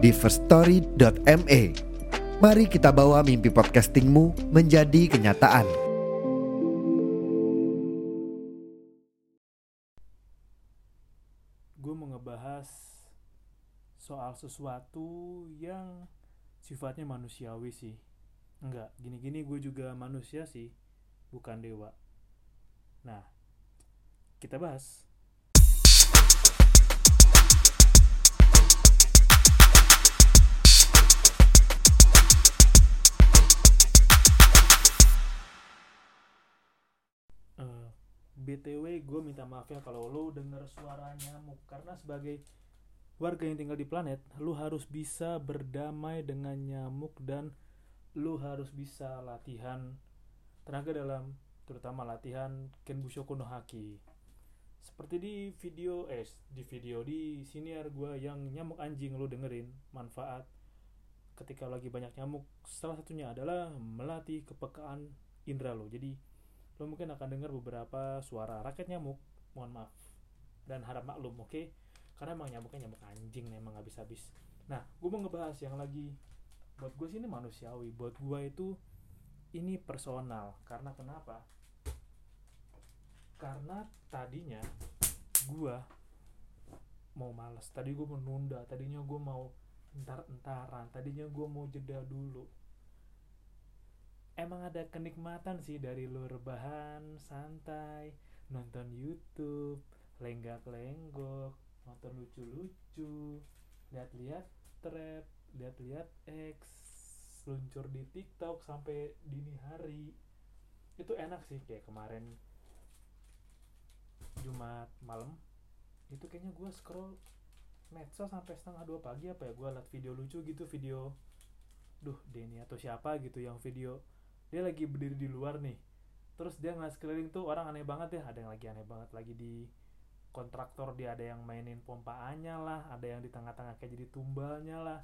di firststory.me. Mari kita bawa mimpi podcastingmu menjadi kenyataan. gue mau ngebahas soal sesuatu yang sifatnya manusiawi sih enggak gini-gini gue juga manusia sih bukan dewa nah kita bahas Eh, BTW gue minta maaf ya kalau lo denger suara nyamuk karena sebagai warga yang tinggal di planet lu harus bisa berdamai dengan nyamuk dan lu harus bisa latihan tenaga dalam terutama latihan Kenbushoku no Haki seperti di video eh di video di siniar gue yang nyamuk anjing lu dengerin manfaat ketika lagi banyak nyamuk salah satunya adalah melatih kepekaan indera lo jadi lo mungkin akan dengar beberapa suara raket nyamuk. Mohon maaf. Dan harap maklum oke? Karena emang nyamuknya nyamuk anjing nih emang habis-habis nah gue mau ngebahas yang lagi. Buat gue sih ini manusiawi. Buat gue itu ini personal. Karena kenapa? Karena tadinya gue mau males. Tadi gue menunda tadinya gue mau entar-entaran. Tadinya gue mau jeda dulu emang ada kenikmatan sih dari lu rebahan santai nonton YouTube lenggak-lenggok nonton lucu-lucu lihat-lihat trap lihat-lihat X luncur di TikTok sampai dini hari. Itu enak sih kayak kemarin Jumat malam. Itu kayaknya gue scroll medsos sampai setengah dua pagi apa ya gue liat video lucu gitu video duh Denny atau siapa gitu yang video dia lagi berdiri di luar nih. Terus dia ngeliat sekeliling tuh orang aneh banget ya. Ada yang lagi aneh banget lagi di kontraktor dia ada yang mainin pompaannya lah ada yang di tengah-tengah kayak jadi tumbalnya lah.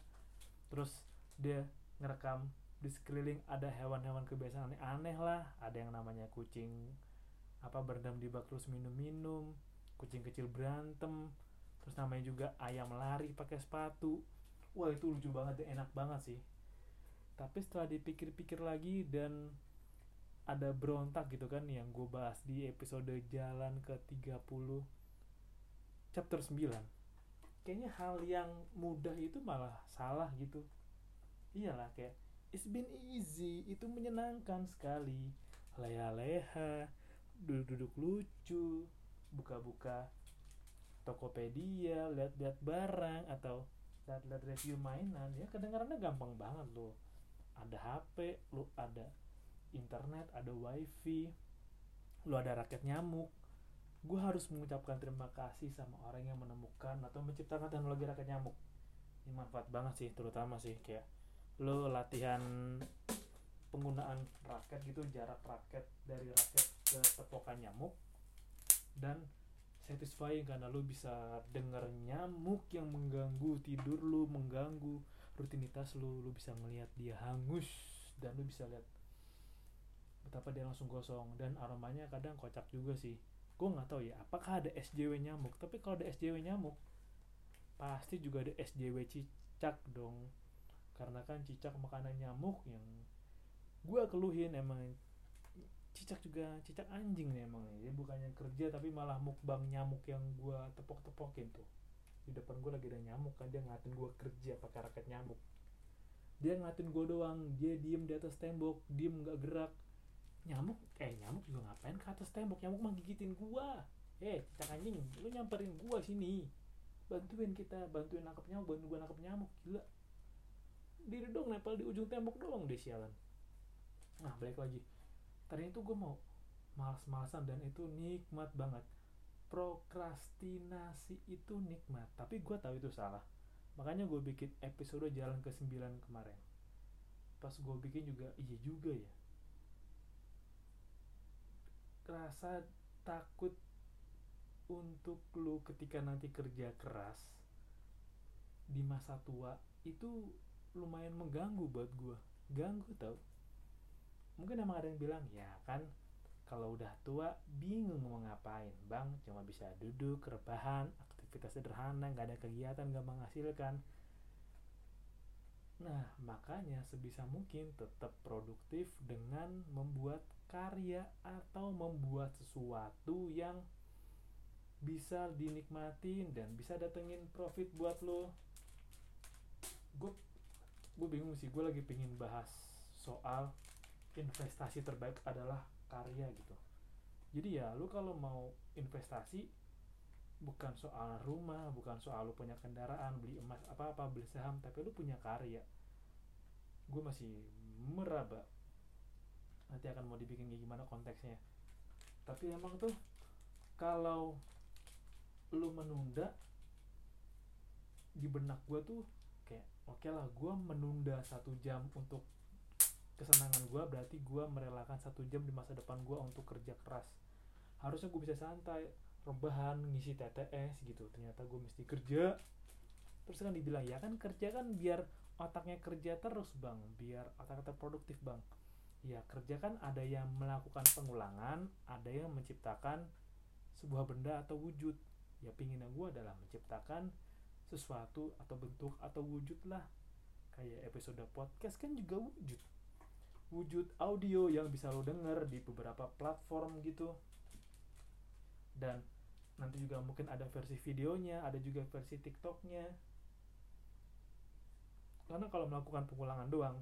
Terus dia ngerekam di sekeliling ada hewan-hewan kebiasaan aneh-aneh lah. Ada yang namanya kucing apa berendam di bak terus minum-minum kucing kecil berantem terus namanya juga ayam lari pakai sepatu. Wah itu lucu banget enak banget sih tapi setelah dipikir-pikir lagi dan ada berontak gitu kan yang gue bahas di episode jalan ke 30 chapter 9 kayaknya hal yang mudah itu malah salah gitu. Iyalah kayak it's been easy. Itu menyenangkan sekali. Leha-leha duduk-duduk lucu buka-buka Tokopedia lihat-lihat barang atau lihat-lihat review mainan. Ya kedengarannya gampang banget loh ada HP lu ada internet ada wifi lu ada raket nyamuk. Gue harus mengucapkan terima kasih sama orang yang menemukan atau menciptakan teknologi raket nyamuk. Ini manfaat banget sih terutama sih kayak lo latihan penggunaan raket gitu jarak raket dari raket ke tepokan nyamuk dan satisfying karena lu bisa denger nyamuk yang mengganggu tidur lu mengganggu rutinitas lu lu bisa ngelihat dia hangus dan lu bisa lihat betapa dia langsung gosong dan aromanya kadang kocak juga sih. Gue nggak tahu ya apakah ada SJW nyamuk? Tapi kalau ada SJW nyamuk pasti juga ada SJW cicak dong. Karena kan cicak makanan nyamuk yang gue keluhin emang. Cicak juga cicak anjing nih emang ya bukannya kerja tapi malah mukbang nyamuk yang gue tepok-tepokin tuh di depan gue lagi ada nyamuk kan dia ngatin gue kerja pakai raket nyamuk. Dia ngatin gue doang dia diem di atas tembok diem nggak gerak. Nyamuk eh nyamuk juga ngapain ke atas tembok? Nyamuk mah gigitin gue eh cicak anjing lu nyamperin gue sini. Bantuin kita bantuin nangkep nyamuk bantuin gue nangkep nyamuk gila. Diri dong nempel di ujung tembok doang deh sialan. Nah balik lagi. Tadi itu gue mau malas-malasan dan itu nikmat banget prokrastinasi itu nikmat tapi gue tahu itu salah. Makanya gue bikin episode jalan ke 9 kemarin. Pas gue bikin juga iya juga ya. Rasa takut untuk lu ketika nanti kerja keras di masa tua itu lumayan mengganggu buat gue ganggu tau. Mungkin emang ada yang bilang ya kan kalau udah tua bingung mau ngapain. Bang cuma bisa duduk rebahan aktivitas sederhana nggak ada kegiatan nggak menghasilkan. Nah makanya sebisa mungkin tetap produktif dengan membuat karya atau membuat sesuatu yang bisa dinikmatin dan bisa datengin profit buat lo. Gue gue bingung sih gue lagi pingin bahas soal investasi terbaik adalah karya gitu. Jadi ya lu kalau mau investasi bukan soal rumah bukan soal lu punya kendaraan beli emas apa apa beli saham tapi lu punya karya. Gue masih meraba. Nanti akan mau dibikin kayak gimana konteksnya. Tapi emang tuh kalau lu menunda di benak gue tuh kayak oke okay lah gue menunda satu jam untuk kesenangan gue berarti gue merelakan satu jam di masa depan gue untuk kerja keras. Harusnya gue bisa santai rebahan ngisi TTS gitu. Ternyata gue mesti kerja. Terus kan dibilang ya kan kerja kan biar otaknya kerja terus bang. Biar otaknya produktif bang. Ya kerja kan ada yang melakukan pengulangan ada yang menciptakan sebuah benda atau wujud. Ya pinginnya gue adalah menciptakan sesuatu atau bentuk atau wujud lah. Kayak episode podcast kan juga wujud wujud audio yang bisa lo denger di beberapa platform gitu. Dan nanti juga mungkin ada versi videonya ada juga versi tiktoknya. Karena kalau melakukan pengulangan doang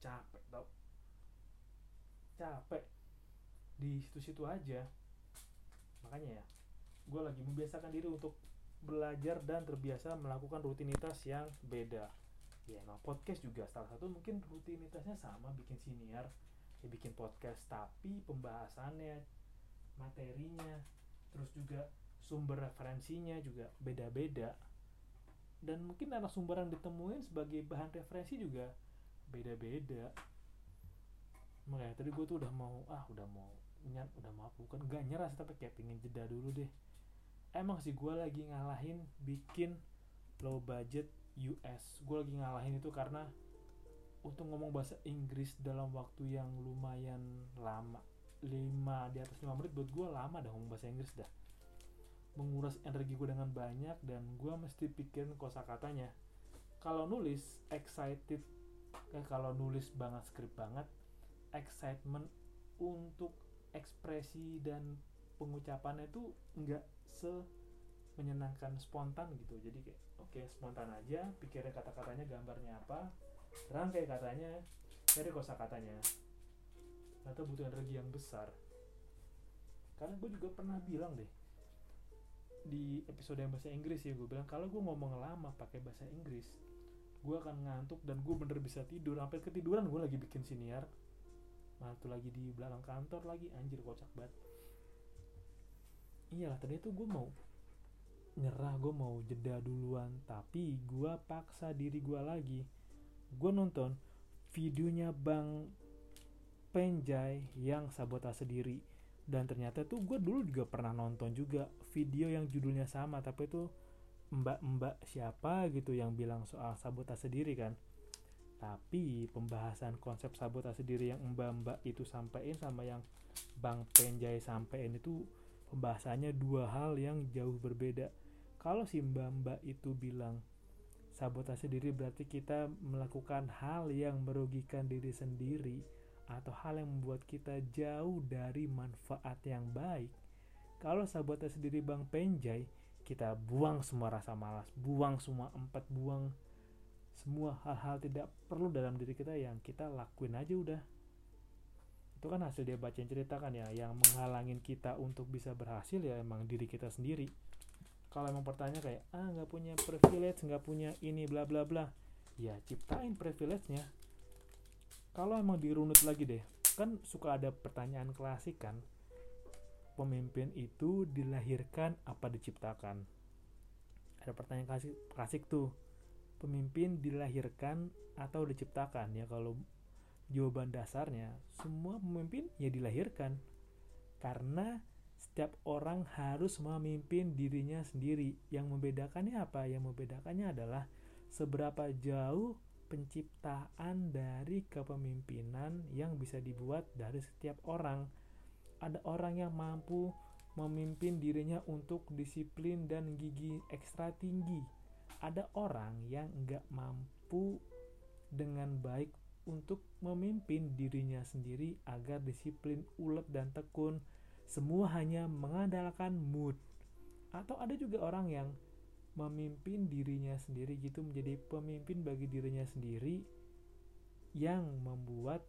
capek tau. Capek. Di situ-situ aja. Makanya ya gue lagi membiasakan diri untuk belajar dan terbiasa melakukan rutinitas yang beda ya emang podcast juga salah satu mungkin rutinitasnya sama bikin siniar ya bikin podcast tapi pembahasannya materinya terus juga sumber referensinya juga beda-beda. Dan mungkin anak sumber yang ditemuin sebagai bahan referensi juga beda-beda. Makanya tadi gue tuh udah mau ah udah mau nyat udah mau bukan gak nyerah tapi kayak pengen jeda dulu deh. Emang sih gue lagi ngalahin bikin low budget US gue lagi ngalahin itu karena untuk ngomong bahasa Inggris dalam waktu yang lumayan lama 5 di atas 5 menit buat gue lama dah ngomong bahasa Inggris dah. Menguras energi gue dengan banyak dan gue mesti pikirin kosakatanya. Kalau nulis excited eh, kalau nulis banget skrip banget excitement untuk ekspresi dan pengucapannya itu nggak se menyenangkan spontan gitu. Jadi kayak oke okay, spontan aja pikirin kata-katanya gambarnya apa rangkai katanya cari kosa katanya. Atau butuh energi yang besar. Karena gue juga pernah bilang deh di episode yang bahasa Inggris ya gue bilang kalau gue ngomong lama pakai bahasa Inggris gue akan ngantuk dan gue bener bisa tidur. Sampai ketiduran gue lagi bikin siniar. Nah tuh lagi di belakang kantor lagi anjir kocak banget. Iya tadi tuh gue mau nyerah gue mau jeda duluan. Tapi gue paksa diri gue lagi. Gue nonton videonya bang Penjai yang sabotase diri. Dan ternyata tuh gue dulu juga pernah nonton juga video yang judulnya sama tapi itu mbak-mbak siapa gitu yang bilang soal sabotase diri kan. Tapi pembahasan konsep sabotase diri yang mbak-mbak itu sampaikan sama yang Bang Penjai sampaikan itu pembahasannya dua hal yang jauh berbeda kalau si mbak-mbak itu bilang sabotase diri berarti kita melakukan hal yang merugikan diri sendiri atau hal yang membuat kita jauh dari manfaat yang baik. Kalau sabotase diri Bang Penjai, kita buang semua rasa malas, buang semua empat, buang semua hal-hal tidak perlu dalam diri kita yang kita lakuin aja udah. Itu kan hasil dia bacain cerita kan ya, yang menghalangin kita untuk bisa berhasil ya emang diri kita sendiri kalau emang pertanyaan kayak ah nggak punya privilege nggak punya ini bla bla bla. Ya ciptain privilege-nya. Kalau emang dirunut lagi deh kan suka ada pertanyaan klasik kan. Pemimpin itu dilahirkan apa diciptakan? Ada pertanyaan klasik, klasik tuh. Pemimpin dilahirkan atau diciptakan? Ya kalau jawaban dasarnya semua pemimpin ya dilahirkan. Karena setiap orang harus memimpin dirinya sendiri. Yang membedakannya apa? Yang membedakannya adalah seberapa jauh penciptaan dari kepemimpinan yang bisa dibuat dari setiap orang. Ada orang yang mampu memimpin dirinya untuk disiplin dan gigi ekstra tinggi. Ada orang yang nggak mampu dengan baik untuk memimpin dirinya sendiri agar disiplin, ulet, dan tekun. Semua hanya mengandalkan mood. Atau ada juga orang yang memimpin dirinya sendiri gitu menjadi pemimpin bagi dirinya sendiri yang membuat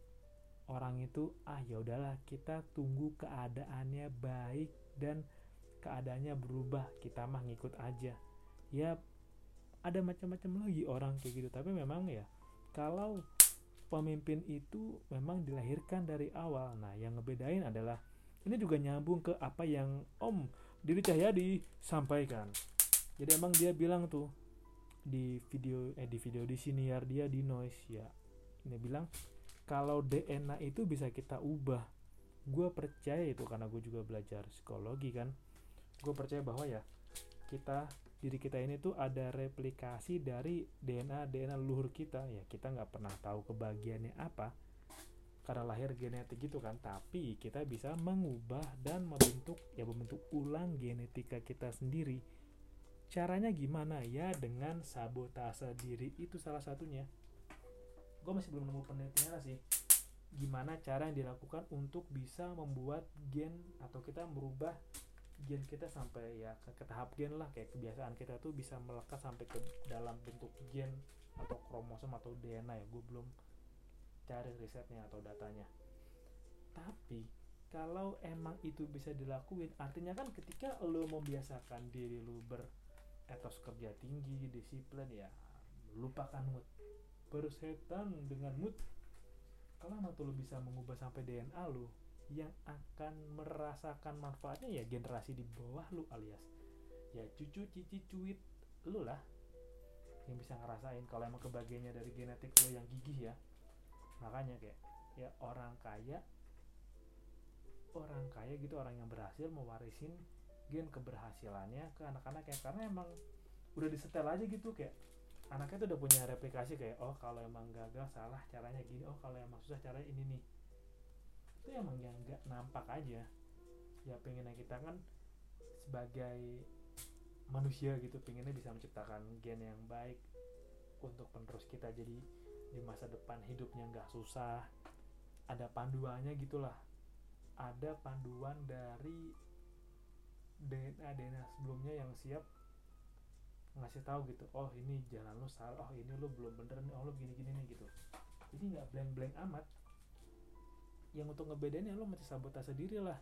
orang itu ah ya udahlah kita tunggu keadaannya baik dan keadaannya berubah kita mah ngikut aja. Ya ada macam-macam lagi orang kayak gitu. Tapi memang ya kalau pemimpin itu memang dilahirkan dari awal. Nah yang ngebedain adalah ini juga nyambung ke apa yang Om Diri Cahyadi sampaikan. Jadi emang dia bilang tuh di video eh di video di siniar dia di noise ya. Ini bilang kalau DNA itu bisa kita ubah. Gue percaya itu karena gue juga belajar psikologi kan. Gue percaya bahwa ya kita diri kita ini tuh ada replikasi dari DNA DNA leluhur kita. Ya kita nggak pernah tahu kebahagiaannya apa karena lahir genetik gitu kan tapi kita bisa mengubah dan membentuk ya membentuk ulang genetika kita sendiri. Caranya gimana? Ya dengan sabotase diri itu salah satunya. Gue masih belum nemu penelitiannya sih. Gimana cara yang dilakukan untuk bisa membuat gen atau kita merubah gen kita sampai ya ke, ke tahap gen lah. Kayak kebiasaan kita tuh bisa melekat sampai ke dalam bentuk gen atau kromosom atau DNA ya. Gue belum cari risetnya atau datanya. Tapi kalau emang itu bisa dilakuin artinya kan ketika lo membiasakan diri lo beretos kerja tinggi disiplin ya lupakan mood. Bersetan dengan mood. Kalau emang tuh lo bisa mengubah sampai DNA lo yang akan merasakan manfaatnya ya generasi di bawah lu alias ya cucu cici cuit lu lah yang bisa ngerasain kalau emang kebagiannya dari genetik lu yang gigih ya makanya kayak ya orang kaya orang kaya gitu orang yang berhasil mewarisin gen keberhasilannya ke anak-anaknya karena emang udah disetel aja gitu kayak anaknya tuh udah punya replikasi kayak oh kalau emang gagal salah caranya gini oh kalau emang susah caranya ini nih. Itu emang yang nggak nampak aja. Ya pengennya kita kan sebagai manusia gitu pengennya bisa menciptakan gen yang baik untuk penerus kita. Jadi di masa depan hidupnya nggak susah ada panduannya gitulah. Ada panduan dari DNA DNA sebelumnya yang siap ngasih tahu gitu oh ini jalan lu salah oh ini lu belum bener nih oh lu gini gini nih gitu. Jadi nggak blank blank amat. Yang untuk ngebedain ya lo masih sabotase sendiri lah.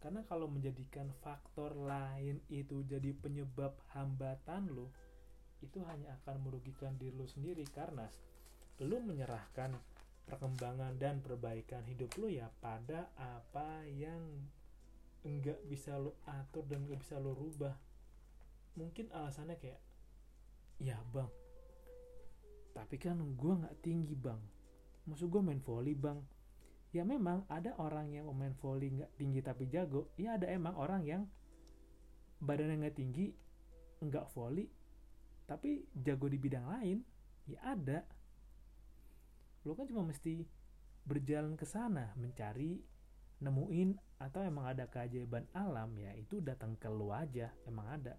Karena kalau menjadikan faktor lain itu jadi penyebab hambatan lo itu hanya akan merugikan diri lo sendiri karena lo menyerahkan perkembangan dan perbaikan hidup lo ya pada apa yang enggak bisa lo atur dan enggak bisa lo rubah. Mungkin alasannya kayak ya bang. Tapi kan gue nggak tinggi bang. Maksud gue main volley bang. Ya memang ada orang yang main volley nggak tinggi tapi jago. Ya ada emang orang yang badannya nggak tinggi nggak volley tapi jago di bidang lain. Ya ada lo kan cuma mesti berjalan ke sana mencari nemuin atau emang ada keajaiban alam ya itu datang ke lo aja emang ada.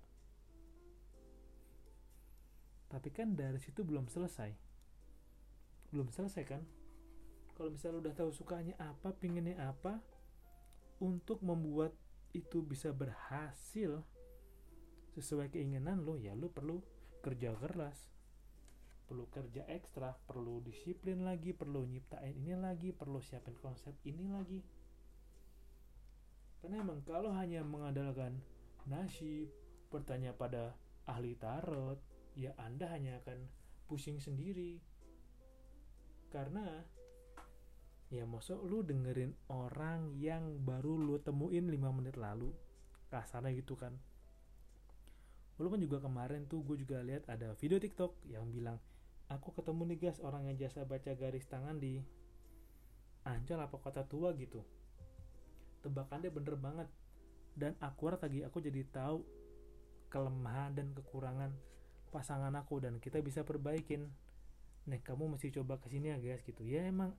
Tapi kan dari situ belum selesai. Belum selesai kan? Kalau misalnya udah tahu sukanya apa pinginnya apa untuk membuat itu bisa berhasil sesuai keinginan lo ya lo perlu kerja keras perlu kerja ekstra perlu disiplin lagi perlu nyiptain ini lagi perlu siapin konsep ini lagi. Karena emang kalau hanya mengandalkan nasib bertanya pada ahli tarot ya anda hanya akan pusing sendiri. Karena ya masuk lu dengerin orang yang baru lu temuin 5 menit lalu. Kasarnya gitu kan. Walaupun juga kemarin tuh gue juga lihat ada video TikTok yang bilang aku ketemu nih guys orang yang jasa baca garis tangan di Ancol apa kota tua gitu. Tebakannya bener banget. Dan akurat lagi aku jadi tahu kelemahan dan kekurangan pasangan aku dan kita bisa perbaikin. Nih kamu mesti coba ke sini ya guys gitu. Ya emang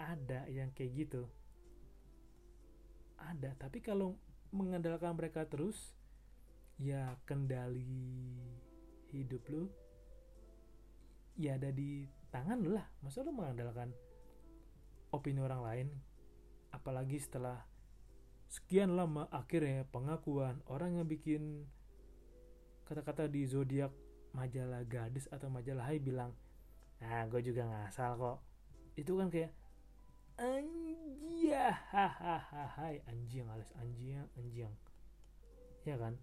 ada yang kayak gitu. Ada. Tapi kalau mengandalkan mereka terus ya kendali hidup lu ya ada di tangan lu lah. Masa lu mengandalkan opini orang lain apalagi setelah sekian lama akhirnya pengakuan orang yang bikin kata-kata di zodiak majalah gadis atau majalah hai bilang nah gue juga ngasal kok. Itu kan kayak anjia hahaha hai anjing alias anjing anjing. Ya kan?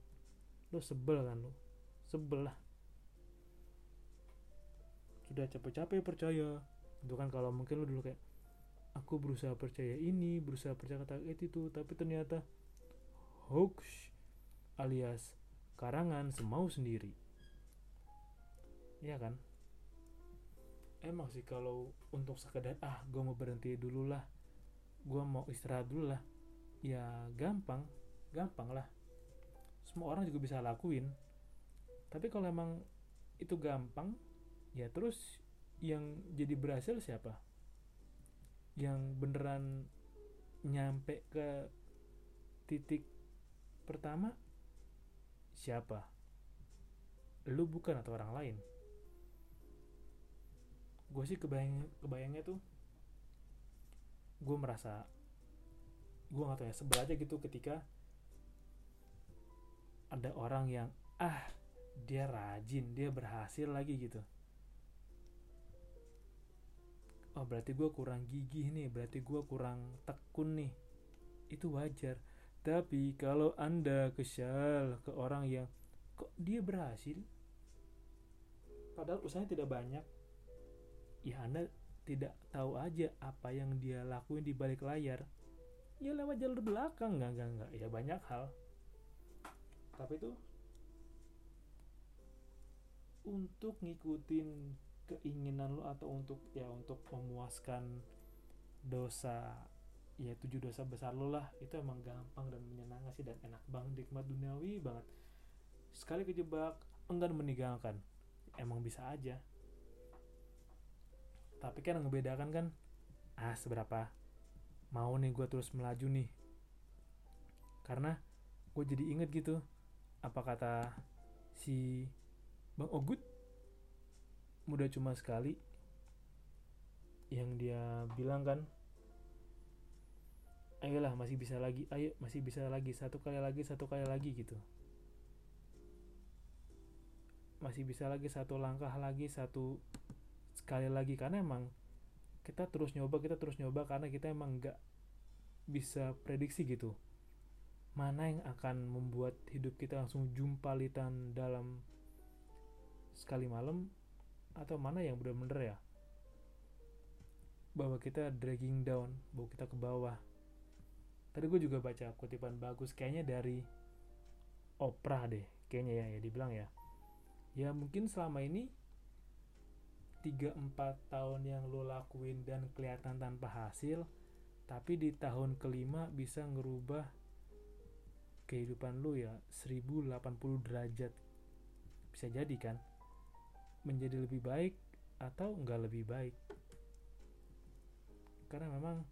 Lo sebel kan lo sebel lah sudah capek-capek percaya. Itu kan kalau mungkin lo dulu kayak aku berusaha percaya ini berusaha percaya kata itu tapi ternyata hoax alias karangan semau sendiri. Ya kan? Emang sih kalau untuk sekedar ah gue mau berhenti dulu lah gue mau istirahat dulu lah ya gampang gampang lah. Semua orang juga bisa lakuin. Tapi kalau emang itu gampang ya terus yang jadi berhasil siapa? Yang beneran nyampe ke titik pertama? Siapa? Lu bukan atau orang lain? Gue sih kebayang kebayangnya tuh gue merasa gue gak tau ya sebel aja gitu ketika ada orang yang ah dia rajin dia berhasil lagi gitu oh berarti gue kurang gigih nih berarti gue kurang tekun nih. Itu wajar. Tapi kalau anda kesal ke orang yang kok dia berhasil? Padahal usahanya tidak banyak. Ya anda tidak tahu aja apa yang dia lakuin di balik layar. Ya lewat jalur belakang. Nggak nggak nggak. Ya banyak hal. Tapi tuh untuk ngikutin keinginan lo atau untuk ya untuk memuaskan dosa ya tujuh dosa besar lo lah itu emang gampang dan menyenangkan sih dan enak banget nikmat duniawi banget. Sekali kejebak enggan meninggalkan. Emang bisa aja. Tapi kan ngebedakan kan ah seberapa mau nih gue terus melaju nih. Karena gue jadi inget gitu apa kata si bang Ogut muda cuma sekali yang dia bilang kan ayolah masih bisa lagi ayo masih bisa lagi satu kali lagi satu kali lagi gitu. Masih bisa lagi satu langkah lagi satu sekali lagi karena emang kita terus nyoba kita terus nyoba karena kita emang nggak bisa prediksi gitu. Mana yang akan membuat hidup kita langsung jumpalitan dalam sekali malam atau mana yang bener-bener ya? Bahwa kita dragging down bahwa kita ke bawah. Tadi gue juga baca kutipan bagus kayaknya dari Oprah deh kayaknya ya ya dibilang ya. Ya mungkin selama ini 3-4 tahun yang lo lakuin dan kelihatan tanpa hasil tapi di tahun kelima bisa ngerubah kehidupan lo ya 1080 derajat. Bisa jadi kan menjadi lebih baik atau enggak lebih baik? Karena memang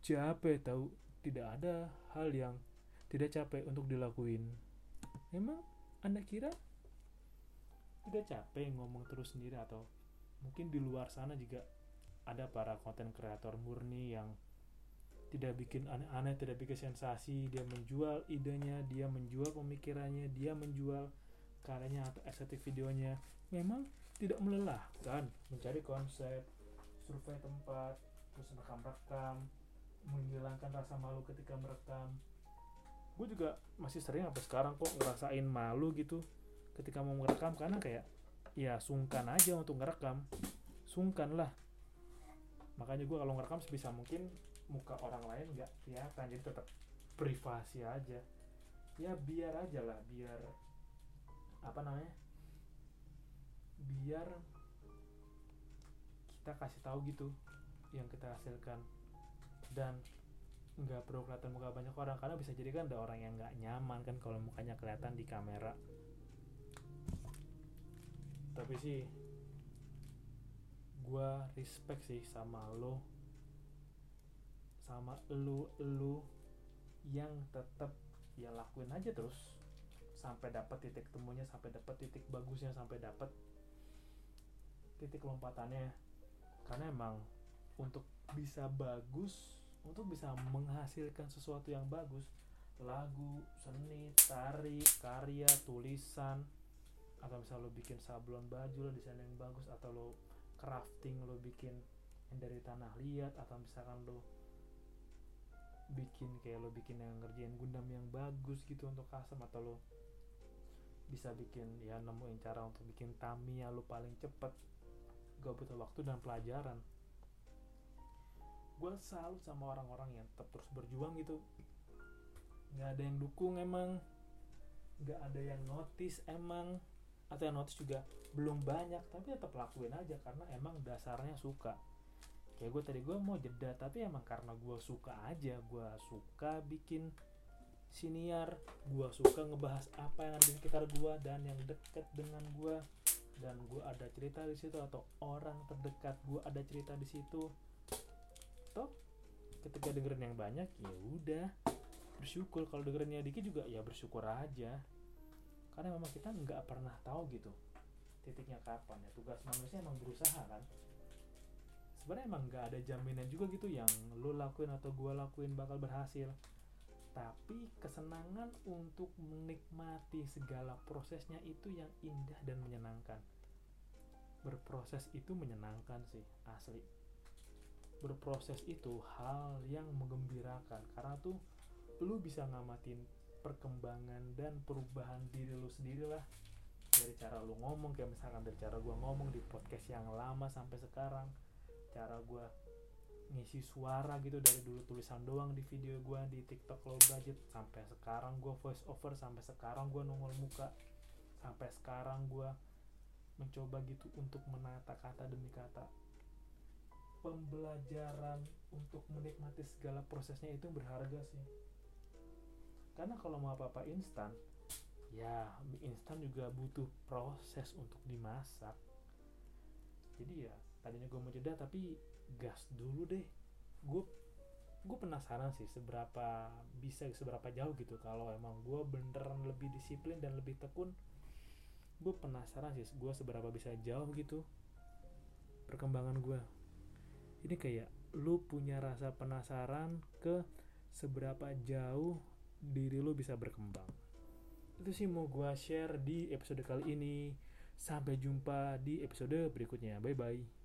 capek tahu tidak ada hal yang tidak capek untuk dilakuin. Memang anda kira tidak capek ngomong terus sendiri atau mungkin di luar sana juga ada para konten kreator murni yang tidak bikin aneh-aneh, tidak bikin sensasi, dia menjual idenya, dia menjual pemikirannya, dia menjual karyanya atau estetik videonya. Memang tidak melelahkan mencari konsep, survei tempat, terus rekam-rekam, menghilangkan rasa malu ketika merekam. Gue juga masih sering sampai sekarang kok ngerasain malu gitu ketika mau merekam karena kayak ya sungkan aja untuk ngerekam sungkan lah makanya gue kalau ngerekam sebisa mungkin muka orang lain nggak kelihatan jadi tetap privasi aja ya biar aja lah biar apa namanya biar kita kasih tahu gitu yang kita hasilkan. Dan nggak perlu kelihatan muka banyak orang karena bisa jadi kan ada orang yang nggak nyaman kan kalau mukanya kelihatan di kamera. Tapi sih gua respect sih sama lo sama lu lu yang tetap ya lakuin aja terus sampai dapat titik temunya sampai dapat titik bagusnya sampai dapat titik lompatannya. Karena emang untuk bisa bagus untuk bisa menghasilkan sesuatu yang bagus lagu seni tari karya tulisan atau misal lo bikin sablon baju lo desain yang bagus atau lo crafting lo bikin yang dari tanah liat atau misalkan lo bikin kayak lo bikin yang ngerjain gundam yang bagus gitu untuk custom atau lo bisa bikin ya nemuin cara untuk bikin Tamiya lo paling cepet. Gak butuh waktu dan pelajaran. Gue salut sama orang-orang yang tetap terus berjuang gitu. Nggak ada yang dukung emang. Nggak ada yang notice emang. Atau yang notice juga belum banyak tapi tetap lakuin aja karena emang dasarnya suka. Kayak gue tadi gue mau jeda tapi emang karena gue suka aja. Gue suka bikin siniar. Gue suka ngebahas apa yang ada di sekitar gue dan yang deket dengan gue dan gue ada cerita di situ atau orang terdekat gue ada cerita di situ. Toh ketika dengerin yang banyak ya udah. Bersyukur kalau dengerinnya dikit juga ya bersyukur aja. Karena memang kita nggak pernah tahu gitu titiknya kapan ya. Tugas manusia emang berusaha kan? Sebenarnya emang nggak ada jaminan juga gitu yang lo lakuin atau gue lakuin bakal berhasil tapi kesenangan untuk menikmati segala prosesnya itu yang indah dan menyenangkan. Berproses itu menyenangkan sih asli. Berproses itu hal yang menggembirakan karena tuh lu bisa ngamatin perkembangan dan perubahan diri lu sendiri lah dari cara lu ngomong kayak misalkan dari cara gua ngomong di podcast yang lama sampai sekarang cara gua ngisi suara gitu dari dulu tulisan doang di video gua di TikTok low budget. Sampai sekarang gua voice over sampai sekarang gua nongol muka. Sampai sekarang gua mencoba gitu untuk menata kata demi kata. Pembelajaran untuk menikmati segala prosesnya itu berharga sih. Karena kalau mau apa-apa instan ya instan juga butuh proses untuk dimasak. Jadi ya tadinya gue mau jeda tapi gas dulu deh. Gue gue penasaran sih seberapa bisa seberapa jauh gitu kalau emang gue beneran lebih disiplin dan lebih tekun. Gue penasaran sih gue seberapa bisa jauh gitu perkembangan gue ini kayak lu punya rasa penasaran ke seberapa jauh diri lu bisa berkembang. Itu sih mau gue share di episode kali ini. Sampai jumpa di episode berikutnya. Bye bye